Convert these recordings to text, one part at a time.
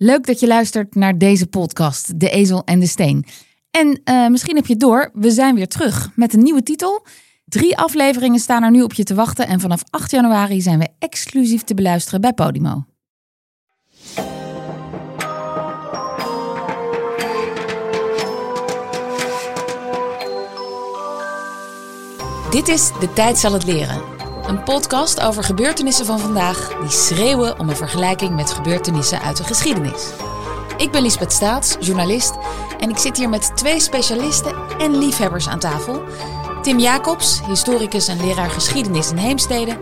Leuk dat je luistert naar deze podcast, De Ezel en de Steen. En uh, misschien heb je door, we zijn weer terug met een nieuwe titel. Drie afleveringen staan er nu op je te wachten en vanaf 8 januari zijn we exclusief te beluisteren bij Podimo. Dit is De Tijd zal het leren. Een podcast over gebeurtenissen van vandaag die schreeuwen om een vergelijking met gebeurtenissen uit de geschiedenis. Ik ben Lisbeth Staats, journalist, en ik zit hier met twee specialisten en liefhebbers aan tafel. Tim Jacobs, historicus en leraar geschiedenis in Heemstede.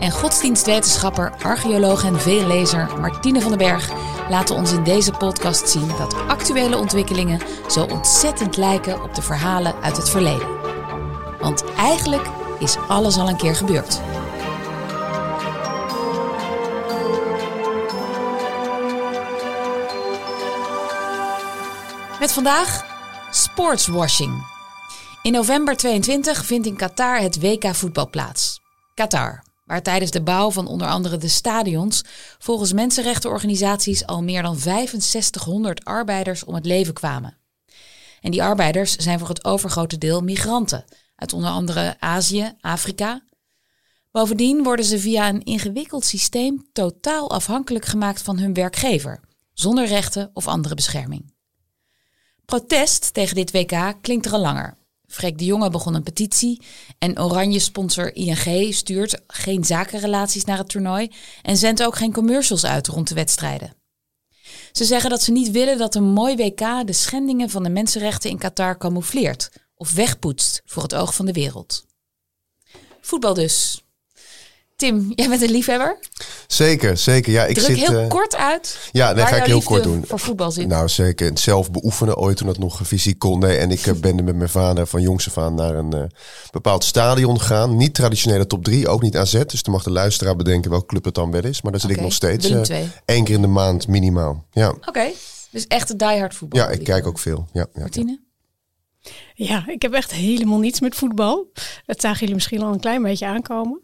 En godsdienstwetenschapper, archeoloog en veellezer Martine van den Berg laten ons in deze podcast zien dat actuele ontwikkelingen zo ontzettend lijken op de verhalen uit het verleden. Want eigenlijk is alles al een keer gebeurd. Met vandaag sportswashing. In november 22 vindt in Qatar het WK voetbal plaats. Qatar, waar tijdens de bouw van onder andere de stadions volgens mensenrechtenorganisaties al meer dan 6500 arbeiders om het leven kwamen. En die arbeiders zijn voor het overgrote deel migranten uit onder andere Azië, Afrika. Bovendien worden ze via een ingewikkeld systeem totaal afhankelijk gemaakt van hun werkgever, zonder rechten of andere bescherming. Protest tegen dit WK klinkt er al langer. Freek de Jonge begon een petitie en Oranje sponsor ING stuurt geen zakenrelaties naar het toernooi en zendt ook geen commercials uit rond de wedstrijden. Ze zeggen dat ze niet willen dat een mooi WK de schendingen van de mensenrechten in Qatar camoufleert of wegpoetst voor het oog van de wereld. Voetbal dus. Tim, jij bent een liefhebber? Zeker, zeker. Ja, ik Druk zit, heel uh, kort uit. Ja, dat ga ik heel kort doen. Voor voetbal zit. Nou, zeker. Zelf beoefenen ooit toen dat nog fysiek kon. Nee, en ik uh, ben met mijn vader van jongs af aan naar een uh, bepaald stadion gegaan. Niet traditionele top 3, ook niet AZ. Dus dan mag de luisteraar bedenken welke club het dan wel is. Maar daar zit okay. ik nog steeds één keer in de maand minimaal. Ja. Oké, okay. dus echt een diehard voetbal. Ja, ik kijk ook veel. Ja, ja, Martine? Ja, ik heb echt helemaal niets met voetbal. Dat zagen jullie misschien al een klein beetje aankomen.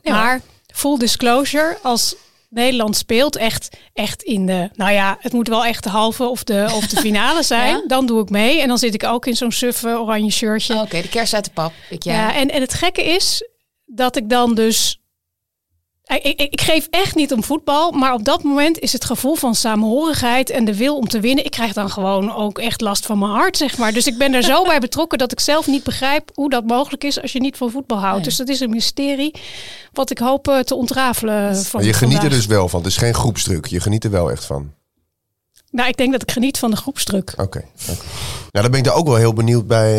Ja. Maar full disclosure, als Nederland speelt echt, echt in de... Nou ja, het moet wel echt de halve of de, of de finale zijn. ja? Dan doe ik mee. En dan zit ik ook in zo'n suffe oranje shirtje. Oh, Oké, okay, de kerst uit de pap. Ik, ja. ja, en, en het gekke is dat ik dan dus... Ik, ik, ik, geef echt niet om voetbal, maar op dat moment is het gevoel van samenhorigheid en de wil om te winnen. Ik krijg dan gewoon ook echt last van mijn hart, zeg maar. Dus ik ben er zo bij betrokken dat ik zelf niet begrijp hoe dat mogelijk is als je niet van voetbal houdt. Nee. Dus dat is een mysterie wat ik hoop uh, te ontrafelen. Van maar je geniet er dus wel van. Het is geen groepsdruk. Je geniet er wel echt van. Nou, ik denk dat ik geniet van de groepsdruk. Oké. Okay, okay. Nou, dan ben ik daar ook wel heel benieuwd bij,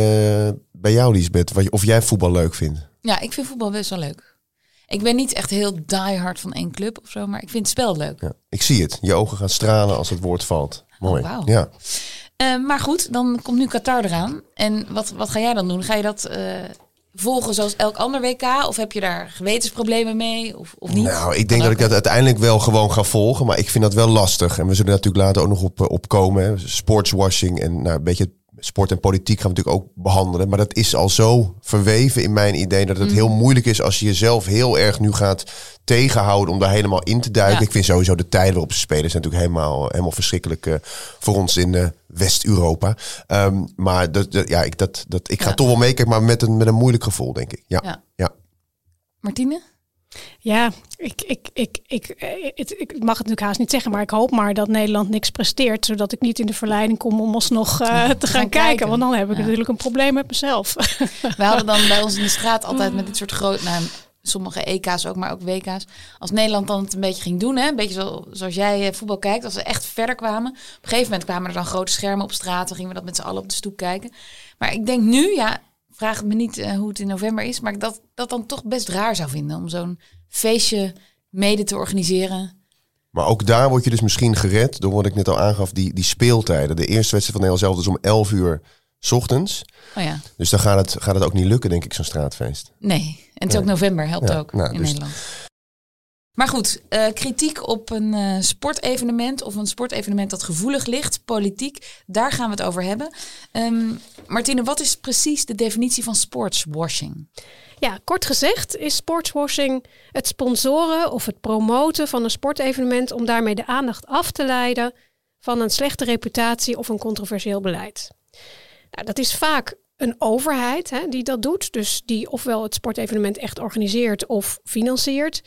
uh, bij jou, Lisbeth. Of jij voetbal leuk vindt. Ja, ik vind voetbal best wel leuk. Ik ben niet echt heel diehard van één club of zo, maar ik vind het spel leuk. Ja, ik zie het. Je ogen gaan stralen als het woord valt. Mooi. Oh, wow. Ja. Uh, maar goed, dan komt nu Qatar eraan. En wat, wat ga jij dan doen? Ga je dat uh, volgen zoals elk ander WK? Of heb je daar gewetensproblemen mee? Of, of niet? Nou, ik denk dat ik dat uiteindelijk wel gewoon ga volgen. Maar ik vind dat wel lastig. En we zullen natuurlijk later ook nog op, op komen. Sportswashing en nou, een beetje sport en politiek gaan we natuurlijk ook behandelen. Maar dat is al zo verweven in mijn idee dat het mm. heel moeilijk is als je jezelf heel erg nu gaat tegenhouden om daar helemaal in te duiken. Ja. Ik vind sowieso de tijden waarop ze spelen zijn natuurlijk helemaal, helemaal verschrikkelijk uh, voor ons in uh, West-Europa. Um, maar dat, dat, ja, ik, dat, dat, ik ga Ja. toch wel meekijken, maar met een, met een moeilijk gevoel, denk ik. Ja. Ja. ja. Martine? Ja, ik, ik, ik, ik, ik, ik mag het natuurlijk haast niet zeggen, maar ik hoop maar dat Nederland niks presteert, zodat ik niet in de verleiding kom om alsnog uh, te gaan, kijken. Want dan heb ik natuurlijk een probleem met mezelf. We hadden dan bij ons in de straat altijd met dit soort groot, nou, sommige EK's ook, maar ook WK's. Als Nederland dan het een beetje ging doen, hè, een beetje zo, zoals jij eh, voetbal kijkt, als we echt verder kwamen. Op een gegeven moment kwamen er dan grote schermen op straat, dan gingen we dat met z'n allen op de stoep kijken. Maar ik denk nu, ja, vraag me niet eh, hoe het in november is, maar dat dat dan toch best raar zou vinden om zo'n feestje mede te organiseren. Maar ook daar word je dus misschien gered door wat ik net al aangaf, die, die speeltijden. De eerste wedstrijd van Nederland zelf is om 11 uur 's ochtends. Oh ja, Dus dan gaat het, gaat het ook niet lukken, denk ik, zo'n straatfeest. nee. En het is ook november, helpt Ja, ook nou, in dus- Nederland. Maar goed, eh, kritiek op een eh, sportevenement of een sportevenement dat gevoelig ligt, politiek, daar gaan we het over hebben. Ehm, Martine, wat is precies de definitie van sportswashing? Ja, kort gezegd is sportswashing het sponsoren of het promoten van een sportevenement om daarmee de aandacht af te leiden van een slechte reputatie of een controversieel beleid. Nou, dat is vaak een overheid hè, die dat doet. Dus die ofwel het sportevenement echt organiseert of financiert.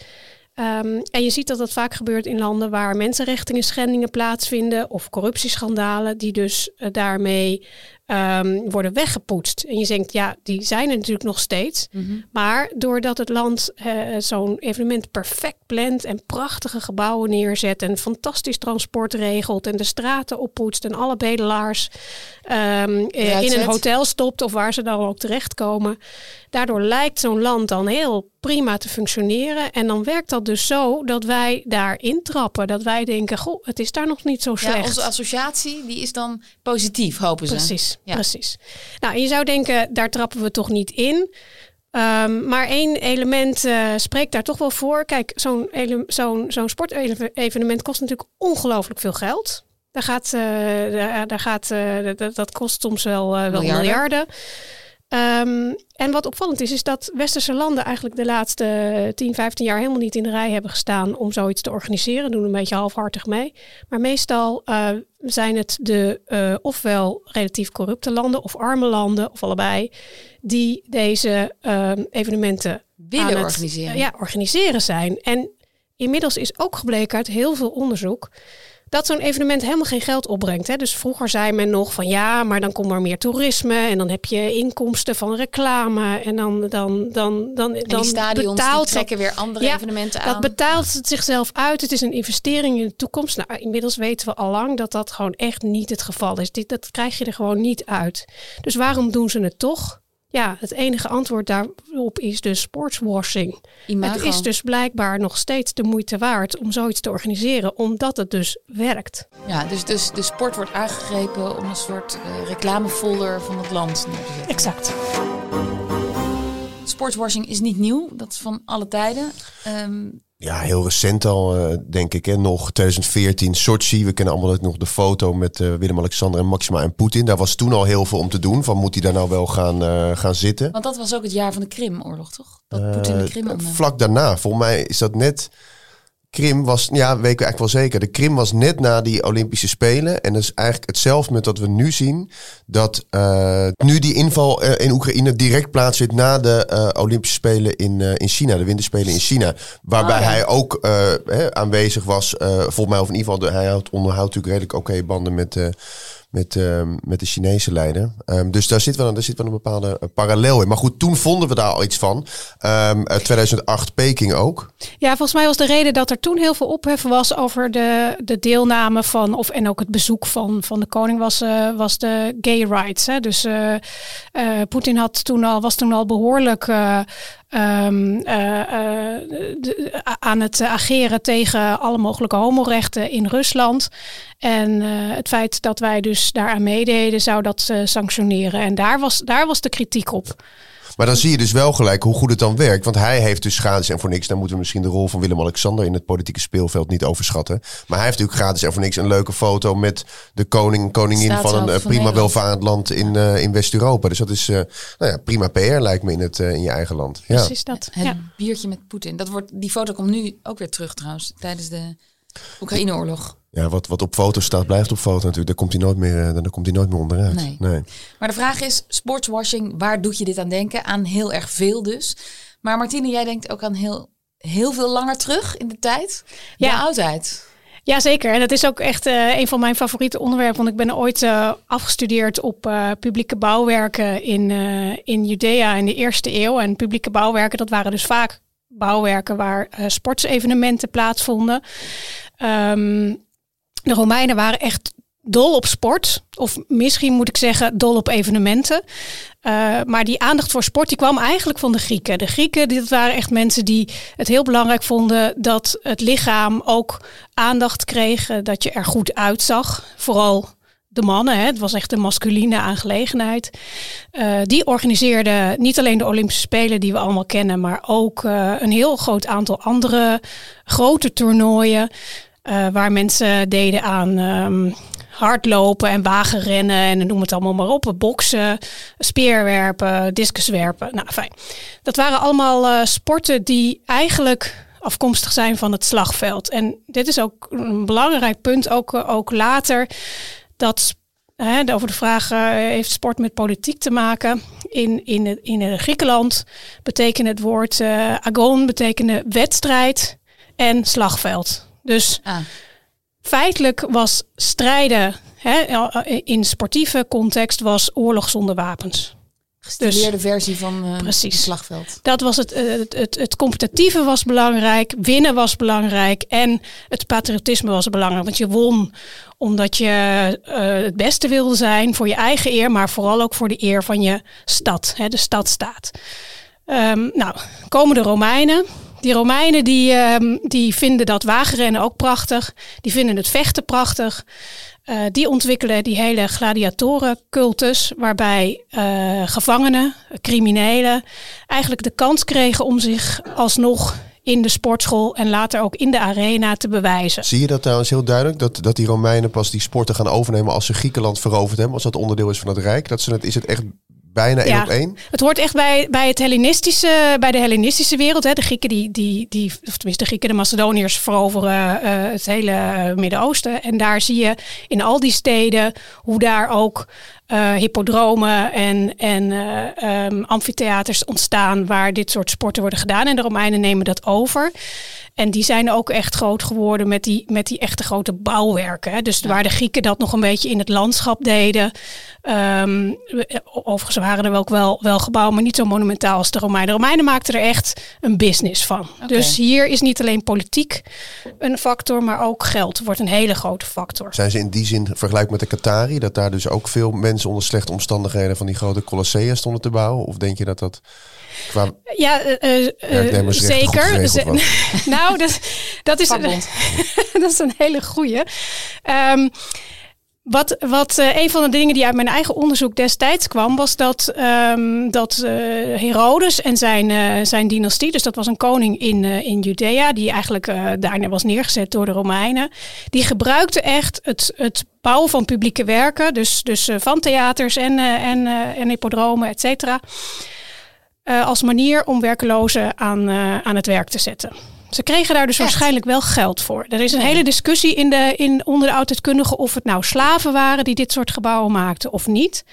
Ehm, en je ziet dat dat vaak gebeurt in landen waar mensenrechten schendingen plaatsvinden of corruptieschandalen, die dus uh, daarmee um, worden weggepoetst. En je denkt, ja, die zijn er natuurlijk nog steeds. Mhm. Maar doordat het land uh, zo'n evenement perfect plant en prachtige gebouwen neerzet en fantastisch transport regelt en de straten oppoetst en alle bedelaars um, in een hotel stopt of waar ze dan ook terechtkomen. Daardoor lijkt zo'n land dan heel prima te functioneren. En dan werkt dat dus zo dat wij daar intrappen. Dat wij denken, goh, het is daar nog niet zo slecht. Ja, onze associatie die is dan positief, hopen ze. Precies. Ja. Precies. Nou, je zou denken, daar trappen we toch niet in. Um, maar één element uh, spreekt daar toch wel voor. Kijk, zo'n zo'n zo'n sportevenement kost natuurlijk ongelooflijk veel geld. Daar gaat, uh, daar, daar, gaat, uh, dat, dat, kost soms wel, wel miljarden. miljarden. Um, en wat opvallend is, is dat westerse landen eigenlijk de laatste 10, 15 jaar helemaal niet in de rij hebben gestaan om zoiets te organiseren. Doen een beetje halfhartig mee. Maar meestal uh, zijn het de uh, ofwel relatief corrupte landen of arme landen of allebei die deze uh, evenementen willen organiseren. ja, organiseren zijn. En inmiddels is ook gebleken uit heel veel onderzoek dat zo'n evenement helemaal geen geld opbrengt. Hè. Dus vroeger zei men nog van ja, maar dan komt er meer toerisme en dan heb je inkomsten van reclame en dan dan dan dan dan stadions betaalt die trekken weer andere evenementen aan. Dat betaalt het zichzelf uit. Het is een investering in de toekomst. Nou, inmiddels weten we al lang dat dat gewoon echt niet het geval is. Dit dat krijg je er gewoon niet uit. Dus waarom doen ze het toch? Ja, het enige antwoord daarop is dus sportswashing. Imago. Het is dus blijkbaar nog steeds de moeite waard om zoiets te organiseren, omdat het dus werkt. Ja, dus, dus de sport wordt aangegrepen om een soort uh, reclamefolder van het land neer te zetten. Exact. Sportswashing is niet nieuw, dat is van alle tijden. Um, ja, heel recent al, uh, denk ik. Hè? Nog 2014, Sochi. We kennen allemaal nog de foto met uh, Willem-Alexander en Maxima en Poetin. Daar was toen al heel veel om te doen. Van moet hij daar nou wel gaan, uh, gaan zitten? Want dat was ook het jaar van de Krimoorlog, toch? Dat Poetin de Krim Vlak daarna. Volgens mij is dat net Krim was, ja, weet ik eigenlijk wel zeker. De Krim was net na die Olympische Spelen. En dat is eigenlijk hetzelfde met wat we nu zien. Dat uh, nu die inval uh, in Oekraïne direct plaatsvindt na de uh, Olympische Spelen in, in China. De Winterspelen in China. Waarbij ah, hij ook hè, aanwezig was. volgens mij, of in ieder geval, hij houdt, onderhoudt natuurlijk redelijk oké banden met met, uh, met de Chinese leider. Um, dus daar zit, wel, daar zit wel een bepaalde uh, parallel in. Maar goed, toen vonden we daar al iets van. Um, 2008 Peking ook. Ja, volgens mij was de reden dat er toen heel veel ophef was over de, de deelname van, of en ook het bezoek van, van de koning, was, uh, was de gay rights. Hè? Dus Poetin had toen al, was toen al behoorlijk um, aan het ageren tegen alle mogelijke homorechten in Rusland. En het feit dat wij dus daaraan meededen, zou dat sanctioneren. En daar was, daar was de kritiek op. Maar dan zie je dus wel gelijk hoe goed het dan werkt. Want hij heeft dus gratis en voor niks. Dan moeten we misschien de rol van Willem-Alexander in het politieke speelveld niet overschatten. Maar hij heeft natuurlijk gratis en voor niks een leuke foto met de koning koningin van een uh, prima welvarend land in, uh, in West-Europa. Dus dat is uh, nou ja, prima PR lijkt me in, het, in je eigen land. Ja. Precies dat. Het, het biertje met Poetin. Dat wordt, die foto komt nu ook weer terug trouwens tijdens de Oekraïne-oorlog. Ja, wat, wat op foto staat, blijft op foto natuurlijk. Daar komt hij nooit meer, eh, daar komt hij nooit meer onderuit. Nee. nee. Maar de vraag is, sportswashing, waar doet je dit aan denken? Aan heel erg veel dus. Maar Martine, jij denkt ook aan heel, heel veel langer terug in de tijd. Ja. De oudheid. Ja, zeker. En dat is ook echt uh, een van mijn favoriete onderwerpen. Want ik ben ooit uh, afgestudeerd op uh, publieke bouwwerken in, in Judea in de eerste eeuw. En publieke bouwwerken, dat waren dus vaak bouwwerken waar sportsevenementen plaatsvonden. Um, de Romeinen waren echt dol op sport. Of misschien moet ik zeggen dol op evenementen. Uh, maar die aandacht voor sport die kwam eigenlijk van de Grieken. De Grieken dit waren echt mensen die het heel belangrijk vonden dat het lichaam ook aandacht kreeg. Dat je er goed uitzag. Vooral de mannen, hè, het was echt een masculine aangelegenheid. Uh, die organiseerden niet alleen de Olympische Spelen die we allemaal kennen, maar ook een heel groot aantal andere grote toernooien. Uh, waar mensen deden aan um, hardlopen en wagenrennen en noem het allemaal maar op. Boksen, speerwerpen, discuswerpen. Nou, fijn. Dat waren allemaal uh, sporten die eigenlijk afkomstig zijn van het slagveld. En dit is ook een belangrijk punt, ook, ook later, dat over de vraag, heeft sport met politiek te maken? In, in, in Griekenland betekent het woord agon, betekende wedstrijd en slagveld. Dus ah. feitelijk was strijden hè, in sportieve context was oorlog zonder wapens. Gestileerde dus, versie van uh, precies. het slagveld. Dat was het, het, het, het, competitieve was belangrijk, winnen was belangrijk en het patriotisme was belangrijk. Want je won omdat je uh, het beste wilde zijn voor je eigen eer, maar vooral ook voor de eer van je stad, hè, de stadstaat. Um, nou, komen de Romeinen. Die Romeinen die, um, die vinden dat wagenrennen ook prachtig. Die vinden het vechten prachtig. Uh, die ontwikkelen die hele gladiatorencultus, waarbij uh, gevangenen, criminelen, eigenlijk de kans kregen om zich alsnog in de sportschool en later ook in de arena te bewijzen. Zie je dat trouwens heel duidelijk? Dat, dat die Romeinen pas die sporten gaan overnemen als ze Griekenland veroverd hebben, als dat onderdeel is van het Rijk? Dat ze het, is het echt bijna één op één? Het hoort echt bij, bij, het Hellenistische, bij de Hellenistische wereld. Hè. De Grieken, die, die, die, of tenminste de Grieken, de Macedoniërs veroveren uh, het hele Midden-Oosten. En daar zie je in al die steden hoe daar ook uh, hippodromen en, en uh, um, amfitheaters ontstaan waar dit soort sporten worden gedaan. En de Romeinen nemen dat over. En die zijn ook echt groot geworden met die, met die echte grote bouwwerken. Hè. Dus waar de Grieken dat nog een beetje in het landschap deden. Um, overigens waren er ook wel, wel gebouwen, maar niet zo monumentaal als de Romeinen. De Romeinen maakten er echt een business van. Dus hier is niet alleen politiek een factor, maar ook geld wordt een hele grote factor. Zijn ze in die zin vergelijk met de Qatari, dat daar dus ook veel mensen onder slechte omstandigheden van die grote Colossea stonden te bouwen? Of denk je dat dat qua ja, uh, uh, zeker. nou, dat, dat, is, dat is een hele goede. Um, wat, wat uh, een van de dingen die uit mijn eigen onderzoek destijds kwam, was dat, um, dat uh, Herodes en zijn, uh, zijn dynastie, dus dat was een koning in, in Judea, die eigenlijk daarna was neergezet door de Romeinen, die gebruikte echt het, het bouwen van publieke werken, dus, dus van theaters en, en, en hippodromen, et cetera, als manier om werkelozen aan, aan het werk te zetten. Ze kregen daar dus waarschijnlijk wel geld voor. Er is een hele discussie in de, in, onder de oudheidkundigen of het nou slaven waren die dit soort gebouwen maakten of niet.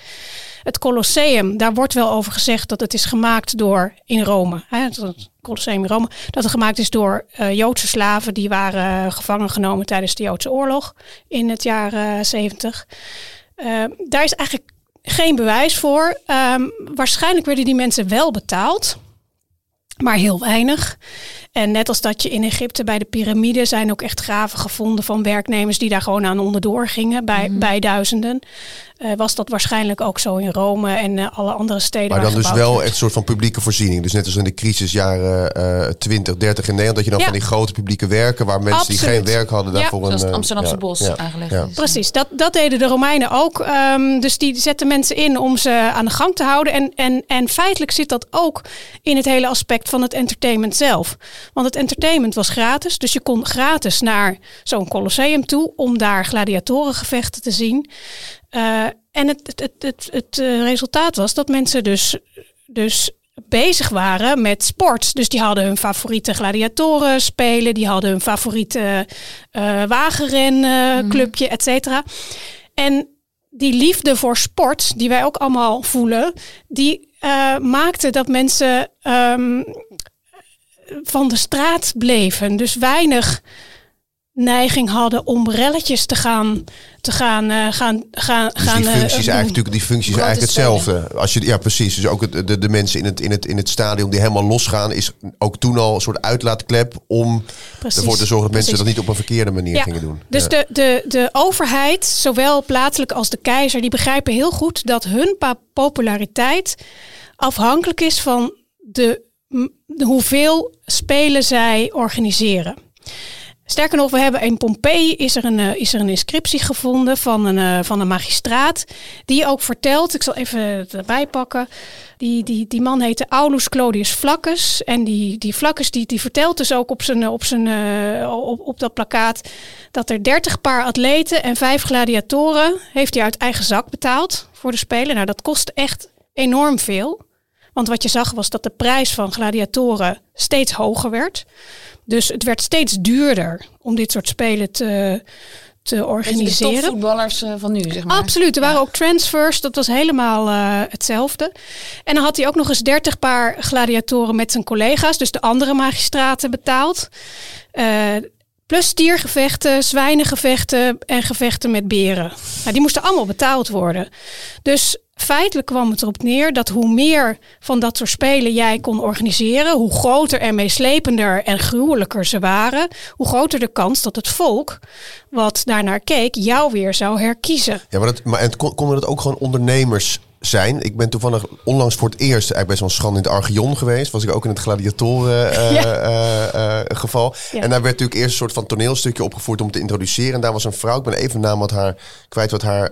Het Colosseum, daar wordt wel over gezegd dat het is gemaakt door in Rome. Hè, het Colosseum in Rome, dat het gemaakt is door uh, Joodse slaven die waren gevangen genomen tijdens de Joodse oorlog in het jaar uh, 70. daar is eigenlijk geen bewijs voor. Um, waarschijnlijk werden die mensen wel betaald maar heel weinig. En net als dat je in Egypte bij de piramide zijn ook echt graven gevonden van werknemers die daar gewoon aan onderdoor gingen bij, mhm. bij duizenden. Uh, was dat waarschijnlijk ook zo in Rome en uh, alle andere steden. Maar dan dus wel echt een soort van publieke voorziening. Dus net als in de crisisjaren uh, 20, 30 in Nederland, dat je dan van die grote publieke werken waar mensen die geen werk hadden daarvoor ja. een. het Amsterdamse bos eigenlijk. Precies, dat, dat deden de Romeinen ook. Um, dus die zetten mensen in om ze aan de gang te houden. En, en, en feitelijk zit dat ook in het hele aspect van het entertainment zelf. Want het entertainment was gratis. Dus je kon gratis naar zo'n colosseum toe om daar gladiatorengevechten te zien. Uh, en het, het, het, het, het uh, resultaat was dat mensen dus, dus bezig waren met sport. Dus die hadden hun favoriete gladiatoren spelen, die hadden hun favoriete uh, wagenrenclubje, mm. et cetera. En die liefde voor sport, die wij ook allemaal voelen, die uh, maakte dat mensen um, van de straat bleven. Dus weinig neiging hadden om relletjes te gaan te gaan uh, gaan gaan dus gaan die functies uh, eigenlijk die functies zijn eigenlijk hetzelfde. als je ja precies. Dus ook het, de, de mensen in het in het in het stadion die helemaal losgaan is ook toen al een soort uitlaatklep om precies, ervoor te zorgen dat mensen dat niet op een verkeerde manier ja. gingen doen. Dus ja. de, de de overheid zowel plaatselijk als de keizer die begrijpen heel goed dat hun populariteit afhankelijk is van de de hoeveel spelen zij organiseren. Sterker nog, we hebben in Pompeii is er een, is er een inscriptie gevonden van een, van een magistraat. Die ook vertelt, ik zal even erbij pakken. Die, die, die man heette Aulus Clodius Flaccus. En die, die Flaccus die, die vertelt dus ook op, zijn, op, zijn, op, op dat plakkaat dat er 30 paar atleten en vijf gladiatoren heeft hij uit eigen zak betaald voor de Spelen. Nou, dat kost echt enorm veel. Want wat je zag was dat de prijs van gladiatoren steeds hoger werd. Dus het werd steeds duurder om dit soort spelen te, te organiseren. De voetballers eh, van nu, zeg maar. Absoluut. Er waren ook transfers. Dat was helemaal uh, hetzelfde. En dan had hij ook nog eens 30 paar gladiatoren met zijn collega's, dus de andere magistraten betaald. Uh, plus stiergevechten, zwijnengevechten en gevechten met beren. Nou, die moesten allemaal betaald worden. Dus feitelijk kwam het erop neer dat hoe meer van dat soort spelen jij kon organiseren, hoe groter en meeslepender en gruwelijker ze waren, hoe groter de kans dat het volk wat daarnaar keek jou weer zou herkiezen. Ja, maar, dat, maar en konden het ook gewoon ondernemers zijn. Ik ben toevallig onlangs voor het eerst eigenlijk best wel schande in het Archeon geweest. Was ik ook in het gladiatoren uh, uh, geval. En daar werd natuurlijk eerst een soort van toneelstukje opgevoerd om te introduceren. En daar was een vrouw, ik ben even naam wat haar kwijt wat haar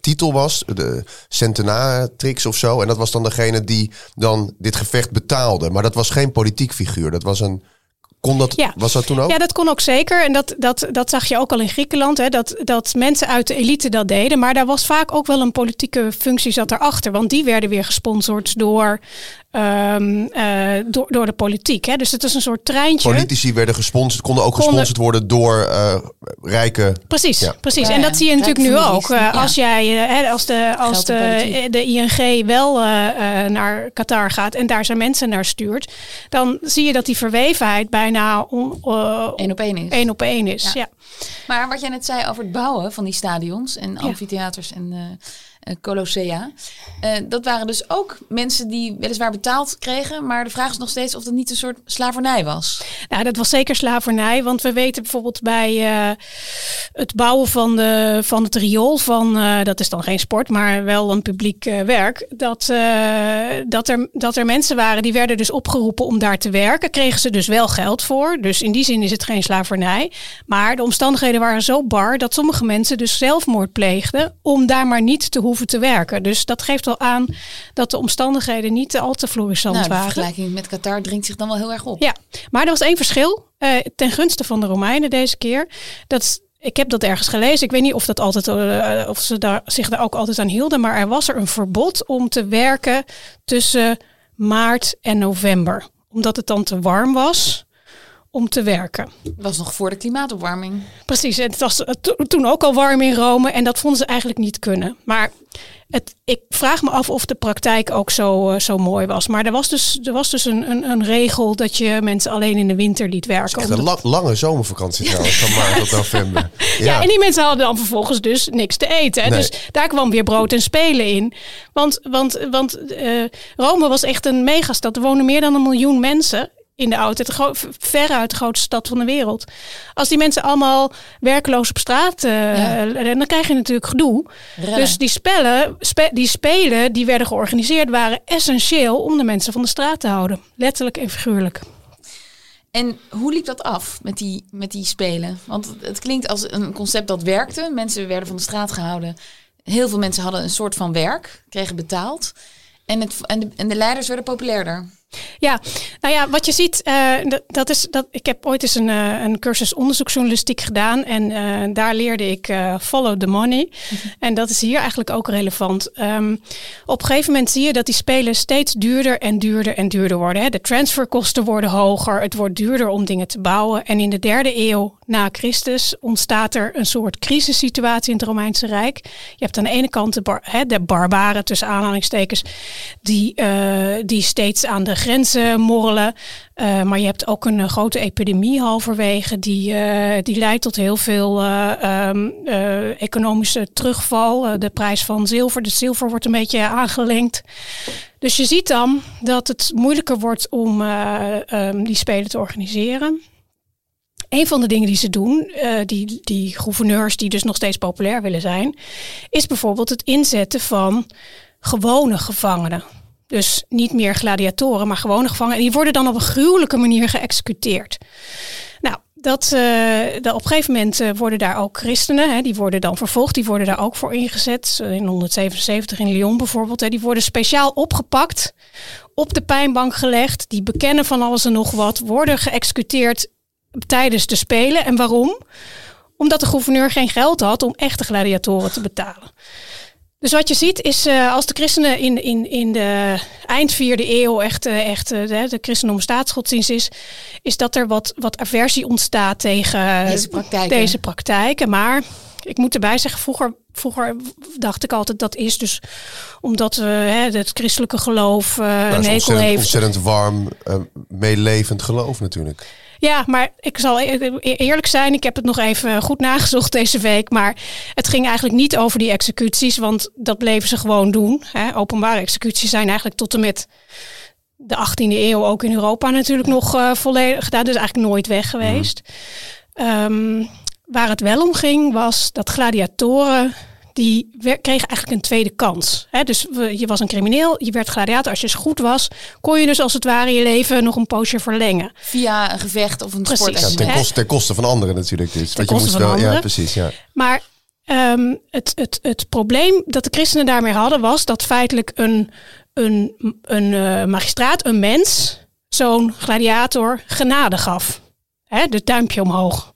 titel was. De Centenatrix of zo. En dat was dan degene die dan dit gevecht betaalde. Maar dat was geen politiek figuur. Dat was een kon dat, ja. Was dat toen ook? Ja, dat kon ook zeker. En dat, dat, dat zag je ook al in Griekenland. Hè, dat, dat mensen uit de elite dat deden. Maar daar was vaak ook wel een politieke functie zat erachter. Want die werden weer gesponsord door Um, uh, door, door de politiek. Hè? Dus het is een soort treintje. Politici werden gesponsord, konden ook gesponsord worden door uh, rijke. Precies, ja. precies. Ja, en dat zie je natuurlijk nu ook. Uh, als jij, als de, als de, de ING wel naar Qatar gaat en daar zijn mensen naar stuurt, dan zie je dat die verwevenheid bijna één op één is. Één op één is. Ja. Maar wat jij net zei over het bouwen van die stadions en amfitheaters en uh, Colossea. Uh, dat waren dus ook mensen die weliswaar betaald kregen, maar de vraag is nog steeds of dat niet een soort slavernij was. Nou, dat was zeker slavernij, want we weten bijvoorbeeld bij uh, het bouwen van, de, van het riool van, dat is dan geen sport, maar wel een publiek werk, dat, dat, er, dat er mensen waren die werden dus opgeroepen om daar te werken, kregen ze dus wel geld voor. Dus in die zin is het geen slavernij. Maar de omstandigheden waren zo bar dat sommige mensen dus zelfmoord pleegden om daar maar niet te hoeven hoeven te werken. Dus dat geeft wel aan dat de omstandigheden niet al te florissant nou, waren. De vergelijking met Qatar dringt zich dan wel heel erg op. Ja, maar er was één verschil uh, ten gunste van de Romeinen deze keer. Dat ik heb dat ergens gelezen. Ik weet niet of, dat altijd, uh, of ze daar, zich daar ook altijd aan hielden. Maar er was er een verbod om te werken tussen maart en november. Omdat het dan te warm was om te werken. Dat was nog voor de klimaatopwarming. Precies, het was toen ook al warm in Rome en dat vonden ze eigenlijk niet kunnen. Maar het, ik vraag me af of de praktijk ook zo, uh, zo mooi was. Maar er was dus, er was dus een, een, een regel dat je mensen alleen in de winter liet werken. een la lange zomervakantie trouwens, van maart tot november. Ja. ja. en die mensen hadden dan vervolgens dus niks te eten. Nee. Dus daar kwam weer brood en spelen in. Want, want, want uh, Rome was echt een megastad. Er wonen meer dan een miljoen mensen in de auto, de veruit de grootste stad van de wereld. Als die mensen allemaal werkloos op straat uh, ja. dan krijg je natuurlijk gedoe. Dus die spellen, spe, die spelen die werden georganiseerd, waren essentieel om de mensen van de straat te houden. Letterlijk en figuurlijk. En hoe liep dat af met die, met die spelen? Want het klinkt als een concept dat werkte. Mensen werden van de straat gehouden. Heel veel mensen hadden een soort van werk, kregen betaald. En, het, en, de, en de leiders werden populairder. Ja, nou ja, wat je ziet, uh, dat, is dat ik heb ooit eens een, uh, een cursus onderzoeksjournalistiek gedaan en uh, daar leerde ik follow the money. Mhm. En dat is hier eigenlijk ook relevant. Um, op een gegeven moment zie je dat die spelen steeds duurder en duurder en duurder worden. Hè. De transferkosten worden hoger, het wordt duurder om dingen te bouwen. En in de derde eeuw na Christus ontstaat er een soort crisissituatie in het Romeinse Rijk. Je hebt aan de ene kant de, bar, hè, de barbaren tussen aanhalingstekens die, die steeds aan de grenzen morrelen. Uh, maar je hebt ook een grote epidemie halverwege die, uh, die leidt tot heel veel um, economische terugval. de prijs van zilver, de zilver wordt een beetje aangelinkt. Dus je ziet dan dat het moeilijker wordt om um, die spelen te organiseren. Een van de dingen die ze doen, die, die gouverneurs die dus nog steeds populair willen zijn, is bijvoorbeeld het inzetten van gewone gevangenen. Dus niet meer gladiatoren, maar gewone gevangenen. En die worden dan op een gruwelijke manier geëxecuteerd. Nou, dat, de, op een gegeven moment uh, worden daar ook christenen, hè, die worden dan vervolgd, die worden daar ook voor ingezet. In 177 in Lyon bijvoorbeeld. Hè, die worden speciaal opgepakt, op de pijnbank gelegd. Die bekennen van alles en nog wat, worden geëxecuteerd tijdens de Spelen. En waarom? Omdat de gouverneur geen geld had om echte gladiatoren te betalen. Dus wat je ziet is, uh, als de christenen in, in, in de eind vierde eeuw echt, uh, echt uh, de, de christendom staatsgodsdienst is, is dat er wat, wat aversie ontstaat tegen deze praktijken. deze praktijken. Maar ik moet erbij zeggen, vroeger, vroeger dacht ik altijd dat is dus omdat we het christelijke geloof uh, Nou, een is hekel ontzettend, heeft. ontzettend warm, eh, meelevend geloof natuurlijk. Ja, maar ik zal e- eerlijk zijn, ik heb het nog even goed nagezocht deze week. Maar het ging eigenlijk niet over die executies, want dat bleven ze gewoon doen. Hè. Openbare executies zijn eigenlijk tot en met de 18e eeuw ook in Europa natuurlijk nog uh, volledig gedaan. Dus eigenlijk nooit weg geweest. Um, waar het wel om ging, was dat gladiatoren die kregen eigenlijk een tweede kans. He, dus je was een crimineel, je werd gladiator. Als je eens goed was, kon je dus als het ware je leven nog een poosje verlengen. Via een gevecht of een Precies. sport. Ja, ten, koste, ten koste van anderen natuurlijk. Dus. Ten je koste moest van wel, ja, anderen. precies. Ja. Maar um, het, het, het probleem dat de christenen daarmee hadden was dat feitelijk een, een, een uh, magistraat, een mens, zo'n gladiator genade gaf. He, de duimpje omhoog.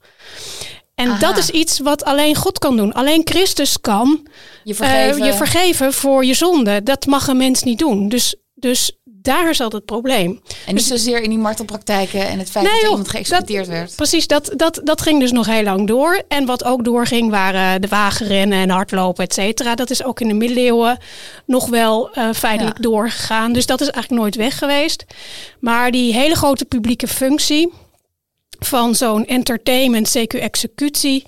En Aha. dat is iets wat alleen God kan doen. Alleen Christus kan Je vergeven. uh, je vergeven voor je zonde. Dat mag een mens niet doen. Dus, dus daar zat het probleem. en niet zozeer in die martelpraktijken en het feit Nee, dat joh, iemand geëxecuteerd dat- werd. Precies, dat, dat, dat ging dus nog heel lang door. En wat ook doorging waren de wagenrennen en hardlopen, et cetera. Dat is ook in de middeleeuwen nog wel uh, feitelijk Ja. doorgegaan. Dus dat is eigenlijk nooit weg geweest. Maar die hele grote publieke functie van zo'n entertainment, CQ executie,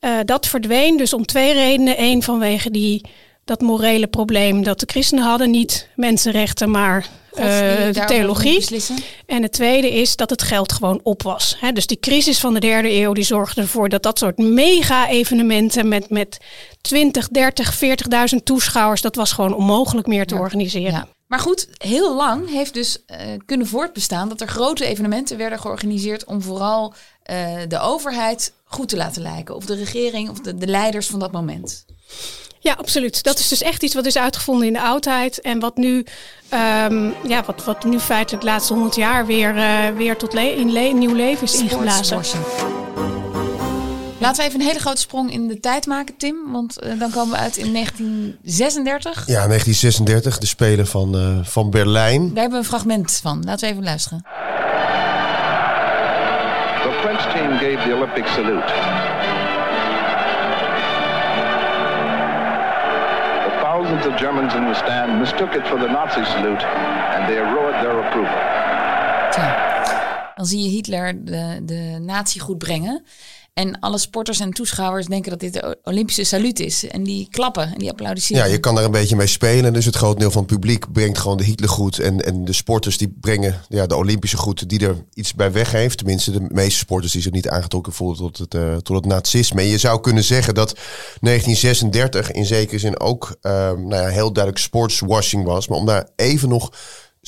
uh, dat verdween dus om twee redenen. Eén vanwege die, dat morele probleem dat de christenen hadden. Niet mensenrechten, maar uh, die de theologie. En het tweede is dat het geld gewoon op was. Dus die crisis van de derde eeuw die zorgde ervoor dat dat soort mega-evenementen met, met 20, 30, 40.000 toeschouwers, dat was gewoon onmogelijk meer te Ja. organiseren. Ja. Maar goed, heel lang heeft dus eh, kunnen voortbestaan dat er grote evenementen werden georganiseerd om vooral eh, de overheid goed te laten lijken. Of de regering of de, de leiders van dat moment. Ja, absoluut. Dat is dus echt iets wat is uitgevonden in de oudheid. En wat nu, um, ja, wat, wat nu feitelijk de laatste honderd jaar weer, uh, weer tot le in le nieuw leven is ingeblazen. Laten we even een hele grote sprong in de tijd maken, Tim. Want uh, dan komen we uit in 1936. Ja, 1936, de Spelen van, uh, van Berlijn. Daar hebben we een fragment van. Laten we even luisteren. The French team gave the Olympic salute. The thousands of Germans in the stand mistook it for the Nazi salute and they roared their approval. Tja, dan zie je Hitler de, de natie goed brengen. En alle sporters en toeschouwers denken dat dit de Olympische saluut is. En die klappen en die applaudisseren. Ja, je kan daar een beetje mee spelen. Dus het groot deel van het publiek brengt gewoon de Hitlergroet. En, en de sporters die brengen ja, de Olympische groet die er iets bij weggeeft. Tenminste, de meeste sporters die zich niet aangetrokken voelen tot het, uh, tot het nazisme. En je zou kunnen zeggen dat 1936 in zekere zin ook uh, nou ja, heel duidelijk sportswashing was. Maar om daar even nog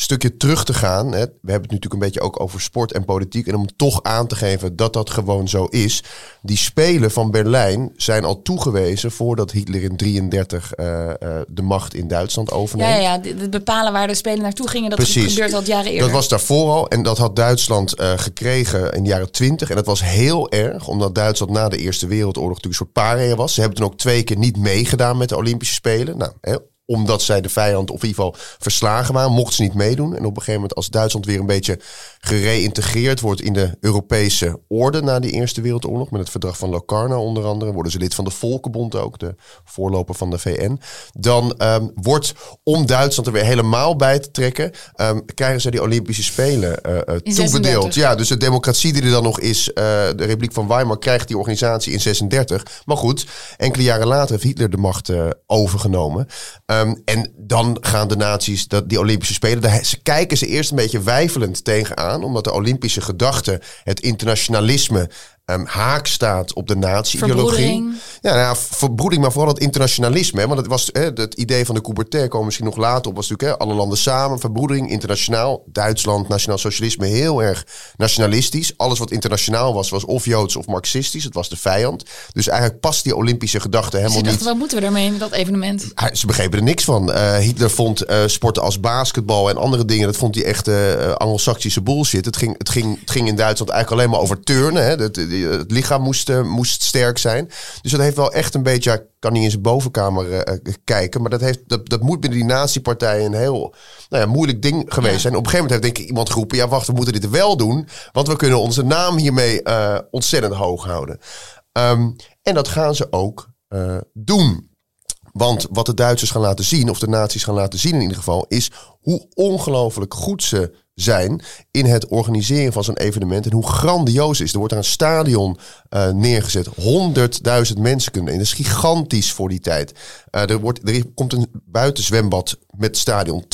stukje terug te gaan. Hè. We hebben het natuurlijk een beetje ook over sport en politiek. En om toch aan te geven dat dat gewoon zo is. Die Spelen van Berlijn zijn al toegewezen voordat Hitler in 33 uh, uh, de macht in Duitsland overneemt. Ja, ja, het bepalen waar de Spelen naartoe gingen, dat Precies. gebeurt al jaren eerder. Dat was daarvoor al. En dat had Duitsland uh, gekregen in de jaren 20. En dat was heel erg, omdat Duitsland na de Eerste Wereldoorlog natuurlijk een soort paria was. Ze hebben toen ook twee keer niet meegedaan met de Olympische Spelen. Nou, hè, omdat zij de vijand of in ieder geval verslagen waren, mochten ze niet meedoen. En op een gegeven moment als Duitsland weer een beetje gereïntegreerd wordt in de Europese orde na de Eerste Wereldoorlog, met het verdrag van Locarno onder andere, worden ze lid van de Volkenbond ook, de voorloper van de VN. Dan um, wordt, om Duitsland er weer helemaal bij te trekken, um, krijgen ze die Olympische Spelen uh, uh, toebedeeld. Ja, dus de democratie die er dan nog is, uh, de Republiek van Weimar, krijgt die organisatie in 36. Maar goed, enkele jaren later heeft Hitler de macht overgenomen. Um, en dan gaan de naties dat, die Olympische Spelen, daar ze kijken ze eerst een beetje wijfelend tegenaan, omdat de Olympische gedachte, het internationalisme, um, haak staat op de natie-ideologie. Ja, nou ja, verbroeding, maar vooral het internationalisme. Hè, want het was hè, het idee van de Coubertin, komen misschien nog later op, was natuurlijk hè, alle landen samen, verbroedering, internationaal. Duitsland, nationaal socialisme, heel erg nationalistisch. Alles wat internationaal was, was of Joods of Marxistisch. Het was de vijand. Dus eigenlijk past die Olympische gedachte helemaal ze dachten, niet. Wat moeten we daarmee met dat evenement? Ze begrepen er niks van. Uh, Hitler vond uh, sporten als basketbal en andere dingen, dat vond hij echt uh, Anglo-Saxische bullshit. Het ging, het, ging, het ging in Duitsland eigenlijk alleen maar over turnen. Hè. Dat, het lichaam moest, eh, moest sterk zijn. Dus dat heeft wel echt een beetje, ik kan niet in zijn bovenkamer eh, eh, kijken, maar dat, heeft, dat, dat moet binnen die natiepartij een heel nou ja, moeilijk ding geweest Ja. zijn. Op een gegeven moment heeft denk ik iemand geroepen, ja wacht, we moeten dit wel doen, want we kunnen onze naam hiermee eh, ontzettend hoog houden. Ehm, en dat gaan ze ook eh, doen. Want wat de Duitsers gaan laten zien, of de naties gaan laten zien in ieder geval, is hoe ongelooflijk goed ze zijn in het organiseren van zo'n evenement. En hoe grandioos is. Er wordt daar een stadion eh, neergezet. 100.000 mensen kunnen in. Dat is gigantisch voor die tijd. Eh, er, wordt, er komt een buitenzwembad met stadion.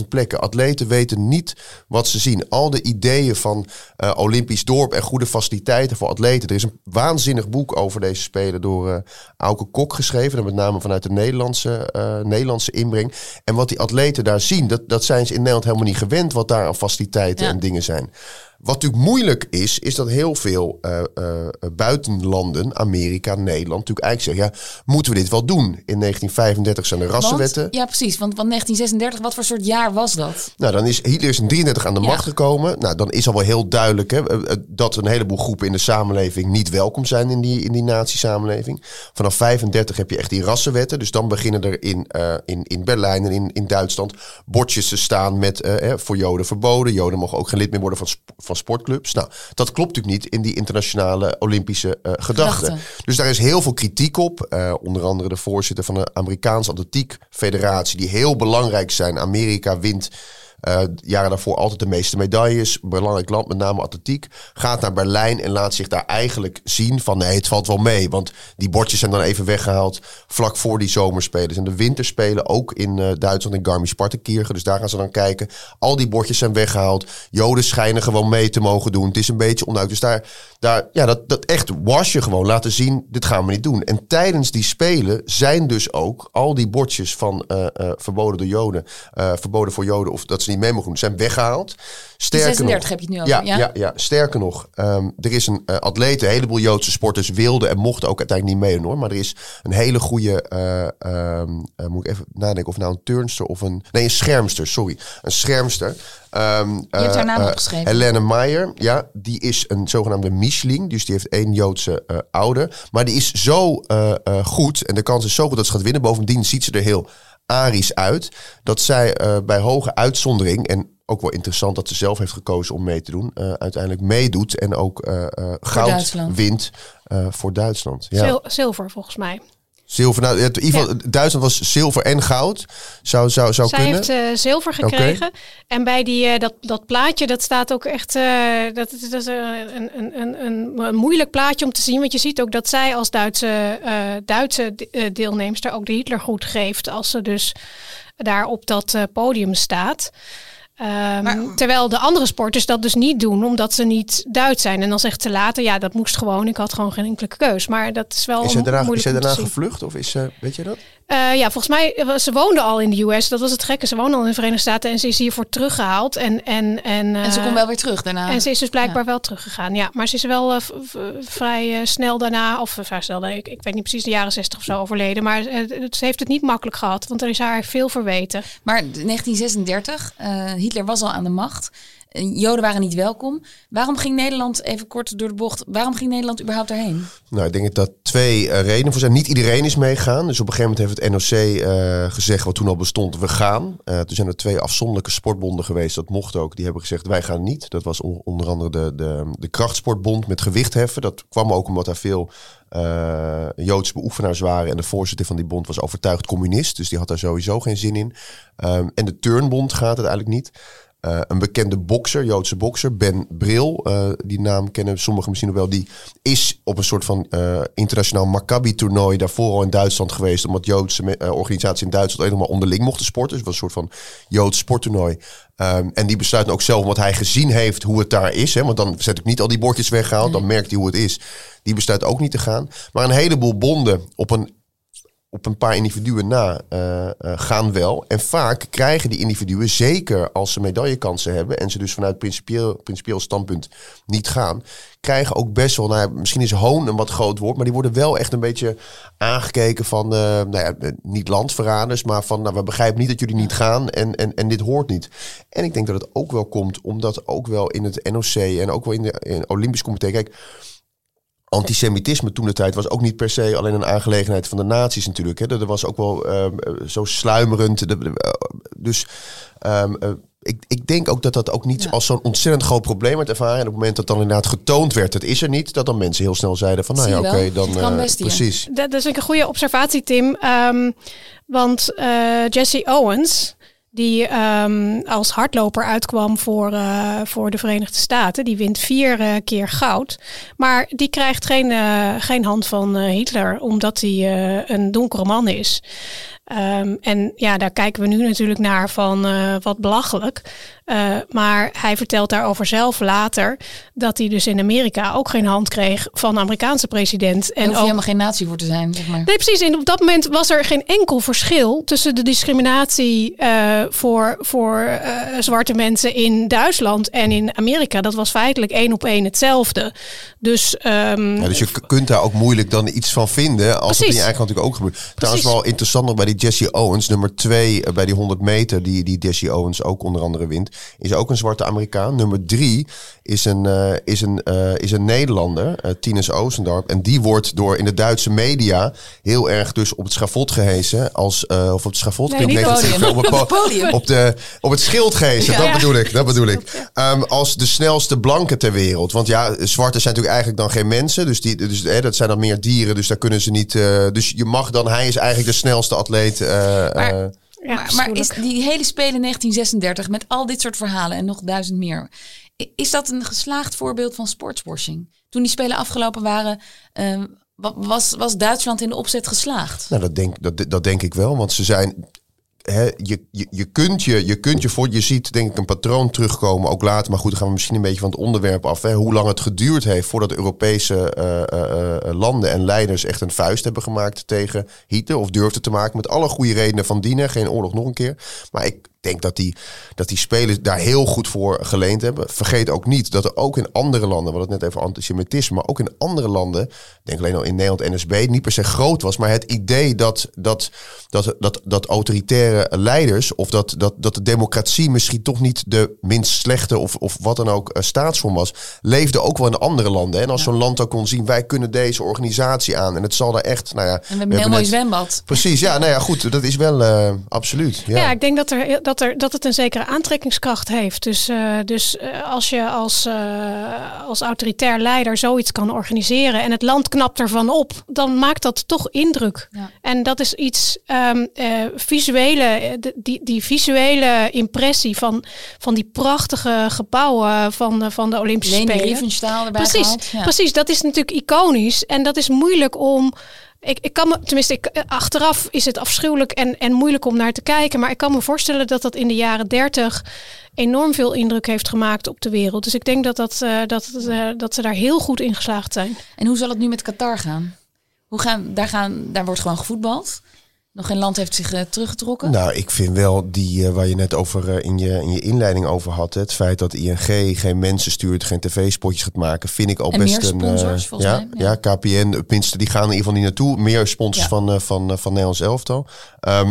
20.000 plekken. Atleten weten niet wat ze zien. Al de ideeën van eh, Olympisch dorp en goede faciliteiten voor atleten. Er is een waanzinnig boek over deze spelen door Auke Kok geschreven. En met name vanuit de Nederlandse, Nederlandse inbreng. En wat die atleten daar zien, dat zijn ze in Nederland helemaal niet gewend. Wat daar aan faciliteiten Ja. en dingen zijn. Wat natuurlijk moeilijk is, is dat heel veel eh, eh, buitenlanden, Amerika, Nederland, natuurlijk eigenlijk zeggen: ja, moeten we dit wel doen? In 1935 zijn de rassenwetten. Want, ja, precies. Want, want 1936, wat voor soort jaar was dat? Nou, dan is Hitler is in 33 aan de Ja. macht gekomen. Nou, dan is al wel heel duidelijk hè, eh, dat een heleboel groepen in de samenleving niet welkom zijn in die, in die nazi-samenleving. Vanaf 35 heb je echt die rassenwetten. Dus dan beginnen er in, in, in Berlijn en in, in Duitsland bordjes te staan met voor Joden verboden. Joden mogen ook geen lid meer worden van, van sportclubs. Nou, dat klopt natuurlijk niet in die internationale Olympische eh, gedachten. Gedachten. Dus daar is heel veel kritiek op. Eh, onder andere de voorzitter van de Amerikaanse Atletiek Federatie, die heel belangrijk zijn. Amerika wint eh, jaren daarvoor altijd de meeste medailles. Belangrijk land, met name atletiek. Gaat naar Berlijn en laat zich daar eigenlijk zien van nee, het valt wel mee. Want die bordjes zijn dan even weggehaald vlak voor die zomerspelen. En de winterspelen ook in eh, Duitsland in Garmisch-Partenkirchen. Dus daar gaan ze dan kijken. Al die bordjes zijn weggehaald. Joden schijnen gewoon mee te mogen doen. Het is een beetje onduidelijk. Dus daar, daar ja, dat, dat echt was je gewoon laten zien, dit gaan we niet doen. En tijdens die spelen zijn dus ook al die bordjes van eh, verboden door Joden, verboden voor Joden of dat niet mee mogen doen, zijn weggehaald. Sterker 36 nog, heb je het nu over, Ja, ja? ja? Ja, sterker nog, ehm, er is een uh, atleet, een heleboel Joodse sporters wilden en mochten ook uiteindelijk niet meedoen hoor. Maar er is een hele goede, eh, ehm, eh, moet ik even nadenken of nou een turnster of een, nee een schermster, sorry. Een schermster. Ehm, Je hebt haar eh, naam eh, opgeschreven. Helene Meyer, ja, die is een zogenaamde Micheling. Dus die heeft één Joodse eh, ouder. Maar die is zo eh, eh, goed. En de kans is zo goed dat ze gaat winnen. Bovendien ziet ze er heel arisch uit. Dat zij eh, bij hoge uitzondering. En ook wel interessant dat ze zelf heeft gekozen om mee te doen. eh, uiteindelijk meedoet. En ook eh, eh, goud wint eh, voor Duitsland. Ja. Zil- zilver volgens mij. Zilver. Nou, in ieder geval, Duitsland was zilver en goud. Zou, zou, zou Zij kunnen. heeft eh, zilver gekregen. En bij die, eh, dat, dat plaatje, dat staat ook echt. eh, dat, dat is een, een, een, een, moeilijk plaatje om te zien. Want je ziet ook dat zij als Duitse, Duitse de- deelnemster ook de Hitler goed geeft. Als ze dus daar op dat podium staat. Ehm, Maar- terwijl de andere sporters dat dus niet doen, omdat ze niet Duits zijn. En dan zegt ze later, ja, dat moest gewoon. Ik had gewoon geen enkele keus. Maar dat is wel Is zij daarna, is te daarna gevlucht? Of is ze, weet je dat? Eh, ja, volgens mij, eh, ze woonde al in de US. Dat was het gekke. Ze woonde al in de Verenigde Staten en ze is hiervoor teruggehaald. En, en, en, En ze eh, komt wel weer terug daarna. En ze is dus blijkbaar wel teruggegaan. Ja, maar ze is wel vrij eh, snel daarna, of vrij snel, ik, ik weet niet precies, de jaren 60 of zo overleden. Maar het- ze heeft het niet makkelijk gehad, want er is haar veel verweten. Maar 1936, eh, Hitler was al aan de macht. Joden waren niet welkom. Waarom ging Nederland, even kort door de bocht, waarom ging Nederland überhaupt daarheen? Nou, ik denk dat twee eh, redenen voor zijn. Niet iedereen is meegegaan. Dus op een gegeven moment heeft het NOC eh, gezegd, wat toen al bestond, we gaan. Eh toen zijn er twee afzonderlijke sportbonden geweest, dat mocht ook. Die hebben gezegd, wij gaan niet. Dat was on- onder andere de, de, de krachtsportbond met gewichtheffen. Dat kwam ook omdat daar veel Joodse beoefenaars waren. En de voorzitter van die bond was overtuigd communist. Dus die had daar sowieso geen zin in. Ehm, en de turnbond gaat uiteindelijk niet. Eh, een bekende bokser, Joodse bokser, Ben Bril. eh, die naam kennen sommigen misschien nog wel. Die is op een soort van eh, internationaal Maccabi-toernooi daarvoor al in Duitsland geweest. Omdat Joodse organisaties in Duitsland maar onderling mochten sporten. Dus het was een soort van Joods sporttoernooi. Ehm, en die besluit ook zelf, omdat hij gezien heeft hoe het daar is. Hè, want dan zet ik niet al die bordjes weggehaald. Dan merkt hij hoe het is. Die besluit ook niet te gaan. Maar een heleboel bonden op een op een paar individuen na eh, eh, gaan wel. En vaak krijgen die individuen, zeker als ze medaillekansen hebben... en ze dus vanuit principieel, principieel standpunt niet gaan... krijgen ook best wel, nou misschien is hoon een wat groot woord... maar die worden wel echt een beetje aangekeken van... eh, nou ja, niet landverraders, maar van... Nou, we begrijpen niet dat jullie niet gaan en, en, en dit hoort niet. En ik denk dat het ook wel komt omdat ook wel in het NOC... en ook wel in de in het Olympisch Comité... Kijk, antisemitisme toen de tijd was ook niet per se alleen een aangelegenheid van de nazi's natuurlijk. Hè. Er was ook wel ehm, eh, zo sluimerend. de- de- eh, dus ehm, eh, ik, ik denk ook dat dat ook niet Ja. als zo'n ontzettend groot probleem werd ervaren. En op het moment dat dan inderdaad getoond werd, het is er niet, dat dan mensen heel snel zeiden van, nou ja, oké, dan best precies. Dat, dat is een goede observatie, Tim. Ehm, want eh, Jesse Owens, die ehm, als hardloper uitkwam voor, eh, voor de Verenigde Staten, die wint vier eh, keer goud. Maar die krijgt geen, eh, geen hand van Hitler, omdat hij een donkere man is. Ehm, en ja, daar kijken we nu natuurlijk naar van eh, wat belachelijk. Eh, maar hij vertelt daarover zelf later dat hij dus in Amerika ook geen hand kreeg van de Amerikaanse president. En En hoef je ook helemaal geen natie voor te zijn, zeg maar. Nee, precies. En op dat moment was er geen enkel verschil tussen de discriminatie eh, voor, voor eh, zwarte mensen in Duitsland en in Amerika. Dat was feitelijk één op één hetzelfde. Dus, ehm, Ja, dus je kunt daar ook moeilijk dan iets van vinden. Als het in Precies. je eigen land natuurlijk ook gebeurt. Trouwens Precies. wel interessant nog bij die Jesse Owens. Nummer twee eh, bij die 100 meter. Die, die Jesse Owens ook onder andere wint. Is ook een zwarte Amerikaan. Nummer drie is een, eh, is een, eh, is een Nederlander. eh Tinus Oostendorp. En die wordt door in de Duitse media heel erg dus op het schafot gehezen. Als, of op het schafot. Nee, niet podium. Op het, podium. op, de, op het schild gehezen. Ja. Dat bedoel ik. Dat bedoel ik. Ehm, als de snelste blanke ter wereld. Want ja, zwarte zijn natuurlijk eigenlijk dan geen mensen. Dus, die, dus hè, dat zijn dan meer dieren. Dus daar kunnen ze niet. dus je mag dan. Hij is eigenlijk de snelste atleet. Eh, Maar- eh, ja, maar, maar is die hele Spelen 1936 met al dit soort verhalen en nog duizend meer, is dat een geslaagd voorbeeld van sportswashing? Toen die Spelen afgelopen waren, eh, wa- was, was Duitsland in de opzet geslaagd? nou, dat denk, dat, dat denk ik wel. Want ze zijn. Je, je, je, kunt je, je kunt je voor. Je ziet denk ik een patroon terugkomen. Ook later. Maar goed, dan gaan we misschien een beetje van het onderwerp af. Hè, hoe lang het geduurd heeft voordat Europese eh, eh, eh, landen en leiders echt een vuist hebben gemaakt tegen Hitler. Of durfden te maken. Met alle goede redenen van dienen. Geen oorlog nog een keer. Maar ik denk dat die, dat die spelers daar heel goed voor geleend hebben. Vergeet ook niet dat er ook in andere landen, we hadden het net even antisemitisme, maar ook in andere landen, ik denk alleen al in Nederland NSB, niet per se groot was, maar het idee dat, dat, dat, dat, dat autoritaire leiders of dat, dat, dat de democratie misschien toch niet de minst slechte of, of wat dan ook eh, staatsvorm was, leefde ook wel in andere landen. hè. En als zo'n land ook kon zien, wij kunnen deze organisatie aan en het zal daar echt, nou ja. En we hebben een heel mooi net- zwembad. Precies, ja, nou ja, goed, dat is wel eh, absoluut. Ja. Ja. ik denk dat, er, dat, er, dat het een zekere aantrekkingskracht heeft. Dus, eh, dus eh, als je als, eh, als autoritair leider zoiets kan organiseren en het land knapt ervan op, dan maakt dat toch indruk. Ja. En dat is iets ehm, eh, visuele, die, die visuele impressie van, van die prachtige gebouwen van, de- van de Olympische Leni Spelen. Riefenstahl erbij Precies, gehaald. Ja. precies, dat is natuurlijk iconisch en dat is moeilijk om. Ik, ik kan me, tenminste, achteraf is het afschuwelijk en, en moeilijk om naar te kijken. Maar ik kan me voorstellen dat dat in de jaren dertig enorm veel indruk heeft gemaakt op de wereld. Dus ik denk dat, dat, eh, dat, eh, dat ze daar heel goed in geslaagd zijn. En hoe zal het nu met Qatar gaan? Hoe gaan, daar, gaan daar wordt gewoon gevoetbald. Nog geen land heeft zich eh, teruggetrokken. Nou, ik vind wel die eh, waar je net over eh, in, je, in je inleiding over had. Het feit dat ING geen mensen stuurt, geen tv-spotjes gaat maken, vind ik al En best meer een. sponsors, volgens ja, mij, ja. ja. KPN, tenminste, die gaan in ieder geval niet naartoe. Meer sponsors Ja. van, van, van Nederlands elftal. Eh,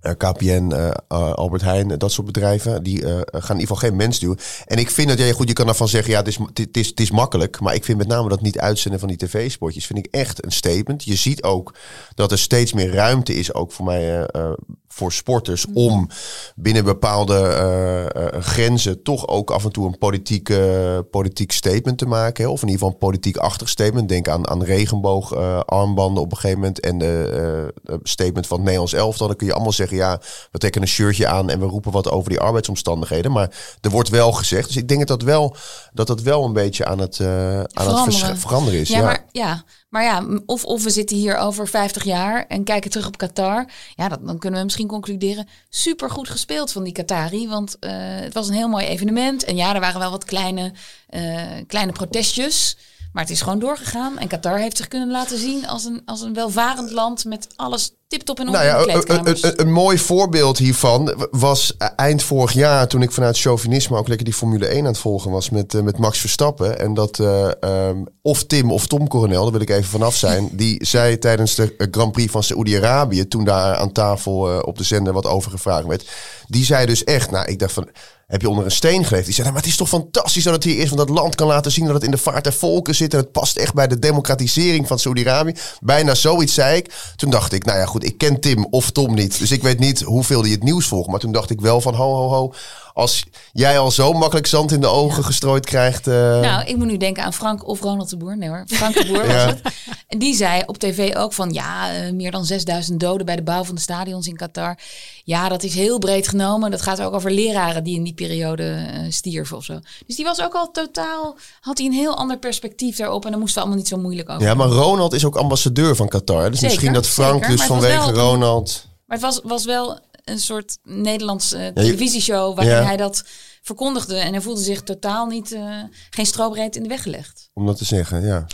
KPN, eh, eh, Albert Heijn, dat soort bedrijven, die eh, gaan in ieder geval geen mens duwen. En ik vind dat, ja, goed, je kan daarvan zeggen, ja, het is, het, is, het is makkelijk. Maar ik vind met name dat niet uitzenden van die tv-spotjes, vind ik echt een statement. Je ziet ook dat er steeds meer ruimte is, ook voor mij, eh, eh, voor sporters, om binnen bepaalde eh, eh, grenzen toch ook af en toe een politiek, eh, politiek statement te maken. Hè? Of in ieder geval een politiek-achtig statement. Denk aan, aan regenboogarmbanden op een gegeven moment en de eh, statement van het Nederlands elftal. Dan kun je allemaal zeggen, ja, we trekken een shirtje aan en we roepen wat over die arbeidsomstandigheden. Maar er wordt wel gezegd. Dus ik denk dat dat wel, dat dat wel een beetje aan het, eh, aan het Veranderen. vers- veranderen is. Ja, Ja, maar, ja, maar ja, of, of we zitten hier over 50 jaar en kijken terug op Qatar. Ja, dat, dan kunnen we misschien concluderen. Super goed gespeeld van die Qatari. Want eh, het was een heel mooi evenement. En ja, er waren wel wat kleine, eh, kleine protestjes. Maar het is gewoon doorgegaan. En Qatar heeft zich kunnen laten zien als een, als een welvarend land met alles tip-top in orde Nou ja, een, een, een, een mooi voorbeeld hiervan was eind vorig jaar toen ik vanuit chauvinisme ook lekker die Formule 1 aan het volgen was met, eh, met Max Verstappen. En dat eh, ehm, of Tim of Tom Coronel, daar wil ik even vanaf zijn, die zei tijdens de eh, Grand Prix van Saoedi-Arabië, toen daar aan tafel op de zender wat over gevraagd werd, die zei dus echt, nou ik dacht van, heb je onder een steen geleefd. Die zei, nou, maar het is toch fantastisch dat het hier is. Want dat land kan laten zien dat het in de vaart der volken zit. En het past echt bij de democratisering van Saudi-Arabië. Bijna zoiets zei ik. Toen dacht ik, nou ja goed, ik ken Tim of Tom niet. Dus ik weet niet hoeveel die het nieuws volgen. Maar toen dacht ik wel van, ho, ho, ho. Als jij al zo makkelijk zand in de ogen gestrooid krijgt. eh, Nou, ik moet nu denken aan Frank of Ronald de Boer. Nee hoor, Frank de Boer was het. En die zei op tv ook van ja, eh, meer dan 6000 doden bij de bouw van de stadions in Qatar. Ja, dat is heel breed genomen. Dat gaat ook over leraren die in die periode eh, stierven of zo. Dus die was ook al totaal, had hij een heel ander perspectief daarop. En dan moesten we allemaal niet zo moeilijk over. ja, maar Ronald is ook ambassadeur van Qatar. Dus Zeker, misschien dat Frank zeker, dus vanwege Ronald... Maar het was, was wel een soort Nederlands eh, je- televisieshow waarin Ja. hij dat verkondigde. En hij voelde zich totaal niet, eh, geen strobreed in de weg gelegd. Om dat te zeggen, ja.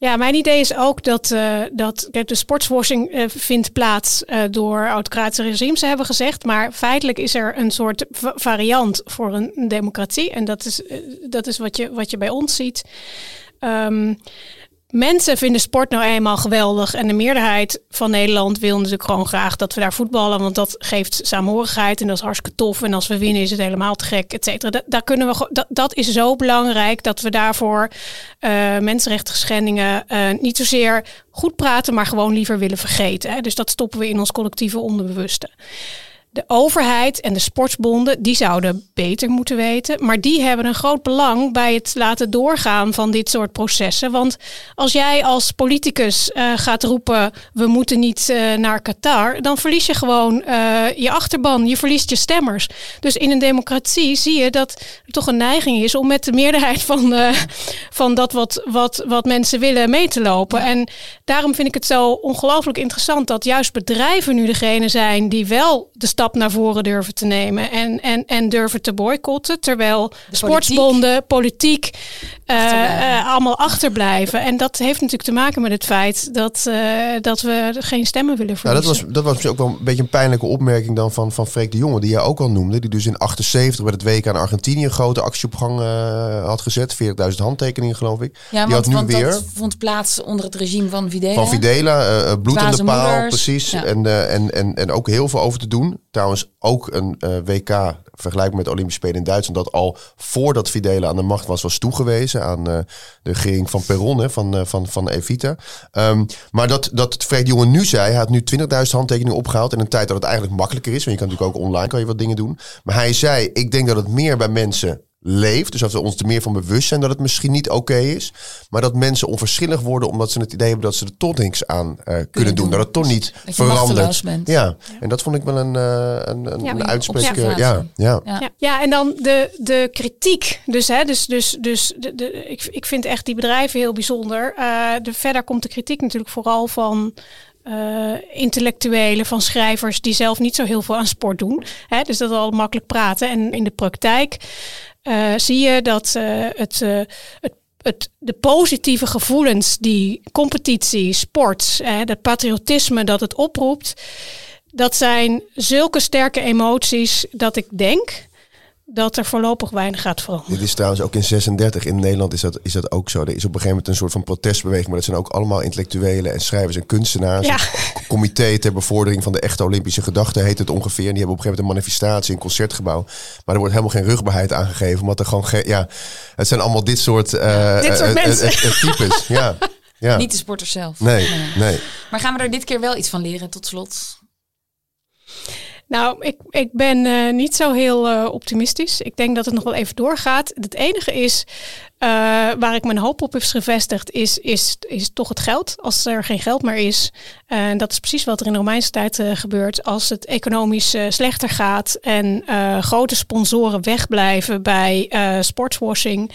Ja, mijn idee is ook dat, eh, dat kijk, de sportswashing eh, vindt plaats eh, door autocratische regimes, hebben gezegd. Maar feitelijk is er een soort va- variant voor een democratie. En dat is, dat is wat, je, wat je bij ons ziet. Ehm, mensen vinden sport nou eenmaal geweldig. En de meerderheid van Nederland wil natuurlijk gewoon graag dat we daar voetballen. Want dat geeft samenhorigheid en dat is hartstikke tof. En als we winnen is het helemaal te gek, et cetera. Da- daar kunnen we, dat, dat is zo belangrijk dat we daarvoor eh mensenrechten schendingen eh, niet zozeer goed praten, maar gewoon liever willen vergeten. Hè. Dus dat stoppen we in ons collectieve onderbewuste. De overheid en de sportsbonden, die zouden beter moeten weten. Maar die hebben een groot belang bij het laten doorgaan van dit soort processen. Want als jij als politicus eh, gaat roepen, we moeten niet eh, naar Qatar, dan verlies je gewoon eh, je achterban, je verliest je stemmers. Dus in een democratie zie je dat er toch een neiging is om met de meerderheid van, van dat wat, wat, wat mensen willen mee te lopen. En daarom vind ik het zo ongelooflijk interessant dat juist bedrijven nu degene zijn die wel de stap naar voren durven te nemen en, en, en durven te boycotten. Terwijl sportsbonden, politiek, eh, Achterblijven. eh, allemaal achterblijven. En dat heeft natuurlijk te maken met het feit dat, eh, dat we geen stemmen willen Nou, dat verliezen. was, dat was misschien ook wel een beetje een pijnlijke opmerking dan van, van Freek de Jonge, die jij ook al noemde. Die dus in 78 bij het WK in Argentinië een grote actie op gang eh, had gezet. 40.000 handtekeningen geloof ik. Ja, die want, had nu want weer dat vond plaats onder het regime van Videla. van Videla, bloed aan de paal, moeders. precies. Ja. En, eh, en, en, en ook heel veel over te doen. Trouwens ook een eh, WK vergelijkbaar met Olympische Spelen in Duitsland, dat al voordat Videla aan de macht was, was toegewezen aan eh, de regering van Perron, hè, van, eh, van, van Evita. Ehm, maar dat, dat Freek de nu zei, hij had nu 20.000 handtekeningen opgehaald in een tijd dat het eigenlijk makkelijker is, want je kan natuurlijk ook online kan je wat dingen doen. Maar hij zei, ik denk dat het meer bij mensen leeft. Dus dat we ons er meer van bewust zijn dat het misschien niet oké is. Maar dat mensen onverschillig worden omdat ze het idee hebben dat ze er toch niks aan eh, kunnen, doen. doen. Dat het toch niet Dat je machteloos verandert. bent. Ja. en dat vond ik wel een, eh een, een, Ja, een. Ja, ja. Ja. Ja. ja, en dan de, de kritiek. Dus, hè, dus, dus, dus de, de, ik, ik vind echt die bedrijven heel bijzonder. Eh, de, verder komt de kritiek natuurlijk vooral van eh, intellectuelen, van schrijvers die zelf niet zo heel veel aan sport doen. Hè, dus dat is al makkelijk praten. En in de praktijk eh, zie je dat eh, het, eh, het het, de positieve gevoelens die competitie, sport, eh, dat patriotisme dat het oproept, dat zijn zulke sterke emoties dat ik denk dat er voorlopig weinig gaat veranderen. Dit is trouwens ook in 36 in Nederland is dat, is dat ook zo. Er is op een gegeven moment een soort van protestbeweging, maar dat zijn ook allemaal intellectuelen en schrijvers en kunstenaars. Ja. Een comité ter bevordering van de echte Olympische gedachte heet het ongeveer. En die hebben op een gegeven moment een manifestatie, een concertgebouw. Maar er wordt helemaal geen rugbaarheid aangegeven, omdat er gewoon geen, ja, het zijn allemaal dit soort, eh, Dit soort eh, mensen. eh, eh, types. Ja, ja. Niet de sporters zelf. Nee, nee. Maar gaan we er dit keer wel iets van leren tot slot? Nou, ik, ik ben eh, niet zo heel eh, optimistisch. Ik denk dat het nog wel even doorgaat. Het enige is, eh, waar ik mijn hoop op heb gevestigd, is, is, is toch het geld. Als er geen geld meer is, en dat is precies wat er in de Romeinse tijd eh, gebeurt. Als het economisch eh, slechter gaat en grote sponsoren wegblijven bij sportswashing,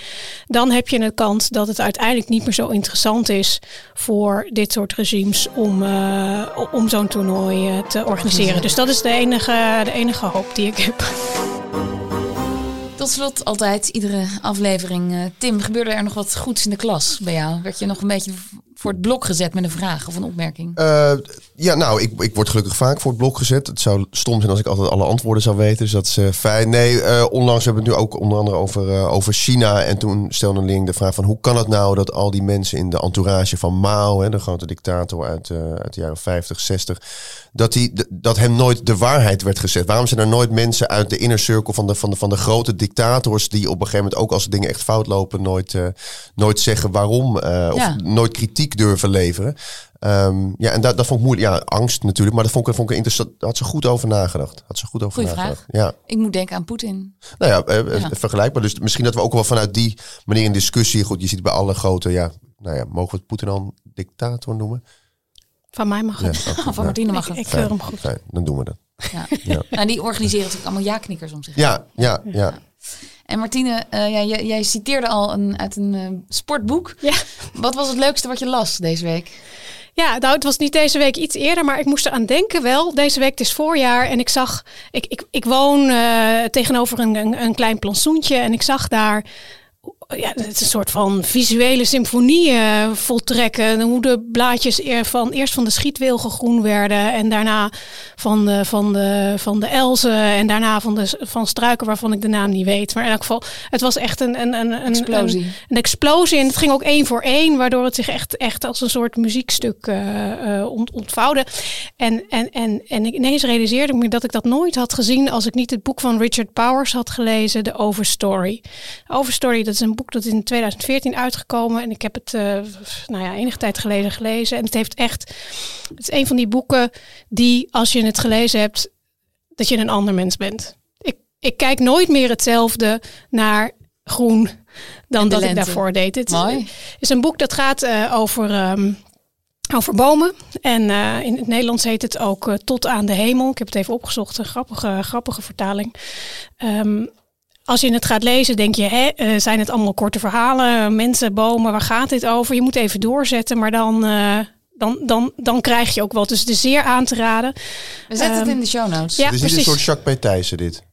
dan heb je een kans dat het uiteindelijk niet meer zo interessant is voor dit soort regimes om, om zo'n toernooi te organiseren. Dus dat is de enige, de enige hoop die ik heb. Tot slot altijd iedere aflevering. eh, Tim, gebeurde er nog wat goeds in de klas bij jou? Werd je nog een beetje voor het blok gezet met een vraag of een opmerking? Eh, ja, nou, ik, ik word gelukkig vaak voor het blok gezet. Het zou stom zijn als ik altijd alle antwoorden zou weten. Dus dat is eh, fijn. Nee, eh, onlangs hebben we het nu ook onder andere over, over China. En toen stelde een de vraag van... hoe kan het nou dat al die mensen in de entourage van Mao... Hè, de grote dictator uit, uit de jaren 50, 60... dat, hij, d- dat hem nooit de waarheid werd gezegd. Waarom zijn er nooit mensen uit de inner circle van de, van de, van de grote dictators... die op een gegeven moment ook als dingen echt fout lopen... nooit, nooit zeggen waarom of Ja. nooit kritiek durven leveren. Ehm, ja, en dat, dat vond ik moeilijk. Ja, angst natuurlijk, maar dat vond ik, vond ik interessant. Daar had ze goed over nagedacht. Had ze goed over Goeie nagedacht. Ja. Ik moet denken aan Poetin. Nou ja, eh, eh, Ja. vergelijkbaar. Dus misschien dat we ook wel vanuit die manier in discussie... Goed, je ziet bij alle grote... Ja, nou ja, mogen we het Poetin al een dictator noemen? Van mij mag Ja, het. Oh, van Martine mag het. ik keur hem goed. fijn, dan doen we dat. Ja. Ja. Nou, die organiseren natuurlijk allemaal ja-knikkers om zich. Ja, ja, ja. En Martine, eh, ja, jij, jij citeerde al een, uit een eh, sportboek. Ja. Wat was het leukste wat je las deze week? Ja, nou, het was niet deze week iets eerder, maar ik moest eraan denken wel. Deze week, het is voorjaar en ik zag... Ik, ik, ik woon eh, tegenover een, een, een klein plantsoentje en ik zag daar... Ja, het is een soort van visuele symfonie eh, voltrekken. Hoe de blaadjes eer van, eerst van de schietwilgen groen werden. En daarna van de, van de, van de elzen. En daarna van, de, van struiken waarvan ik de naam niet weet. Maar in elk geval, het was echt een, een, een, een Explosie. Een, een explosie. En het ging ook één voor één. Waardoor het zich echt, echt als een soort muziekstuk eh, eh, ont, ontvouwde. En, en, en, en ik- ineens realiseerde ik me dat ik dat nooit had gezien. Als ik niet het boek van Richard Powers had gelezen. The Overstory. Overstory, dat is een boek dat is in 2014 uitgekomen. En ik heb het eh, nou ja, enige tijd geleden gelezen. En het heeft echt... Het is een van die boeken die, als je het gelezen hebt... dat je een ander mens bent. Ik, ik kijk nooit meer hetzelfde naar groen dan dat ik daarvoor deed. Het is- Mooi. is een boek dat gaat eh, over, ehm, over bomen. En eh, in het Nederlands heet het ook Tot aan de hemel. Ik heb het even opgezocht, een grappige, grappige vertaling. Ehm, als je het gaat lezen, denk je, hè, eh, zijn het allemaal korte verhalen? Mensen, bomen, waar gaat dit over? Je moet even doorzetten, maar dan, eh, dan, dan, dan krijg je ook wat. Dus het is zeer aan te raden. We zetten het Ehm, in de show notes. ja. het is niet een soort Jacques P. Thijssen dit.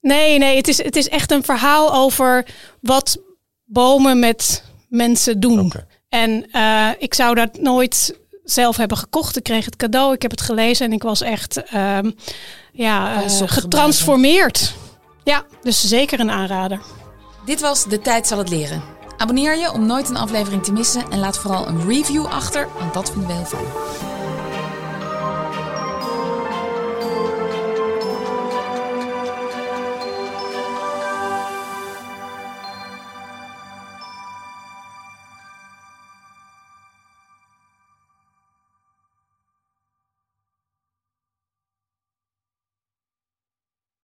Nee, nee, het is, het is echt een verhaal over wat bomen met mensen doen. Oké. En eh, ik zou dat nooit zelf hebben gekocht. Ik kreeg het cadeau, ik heb het gelezen en ik was echt ehm, ja, getransformeerd. Ja, dus zeker een aanrader. Dit was De Tijd zal het leren. Abonneer je om nooit een aflevering te missen en laat vooral een review achter, want dat vinden we heel fijn.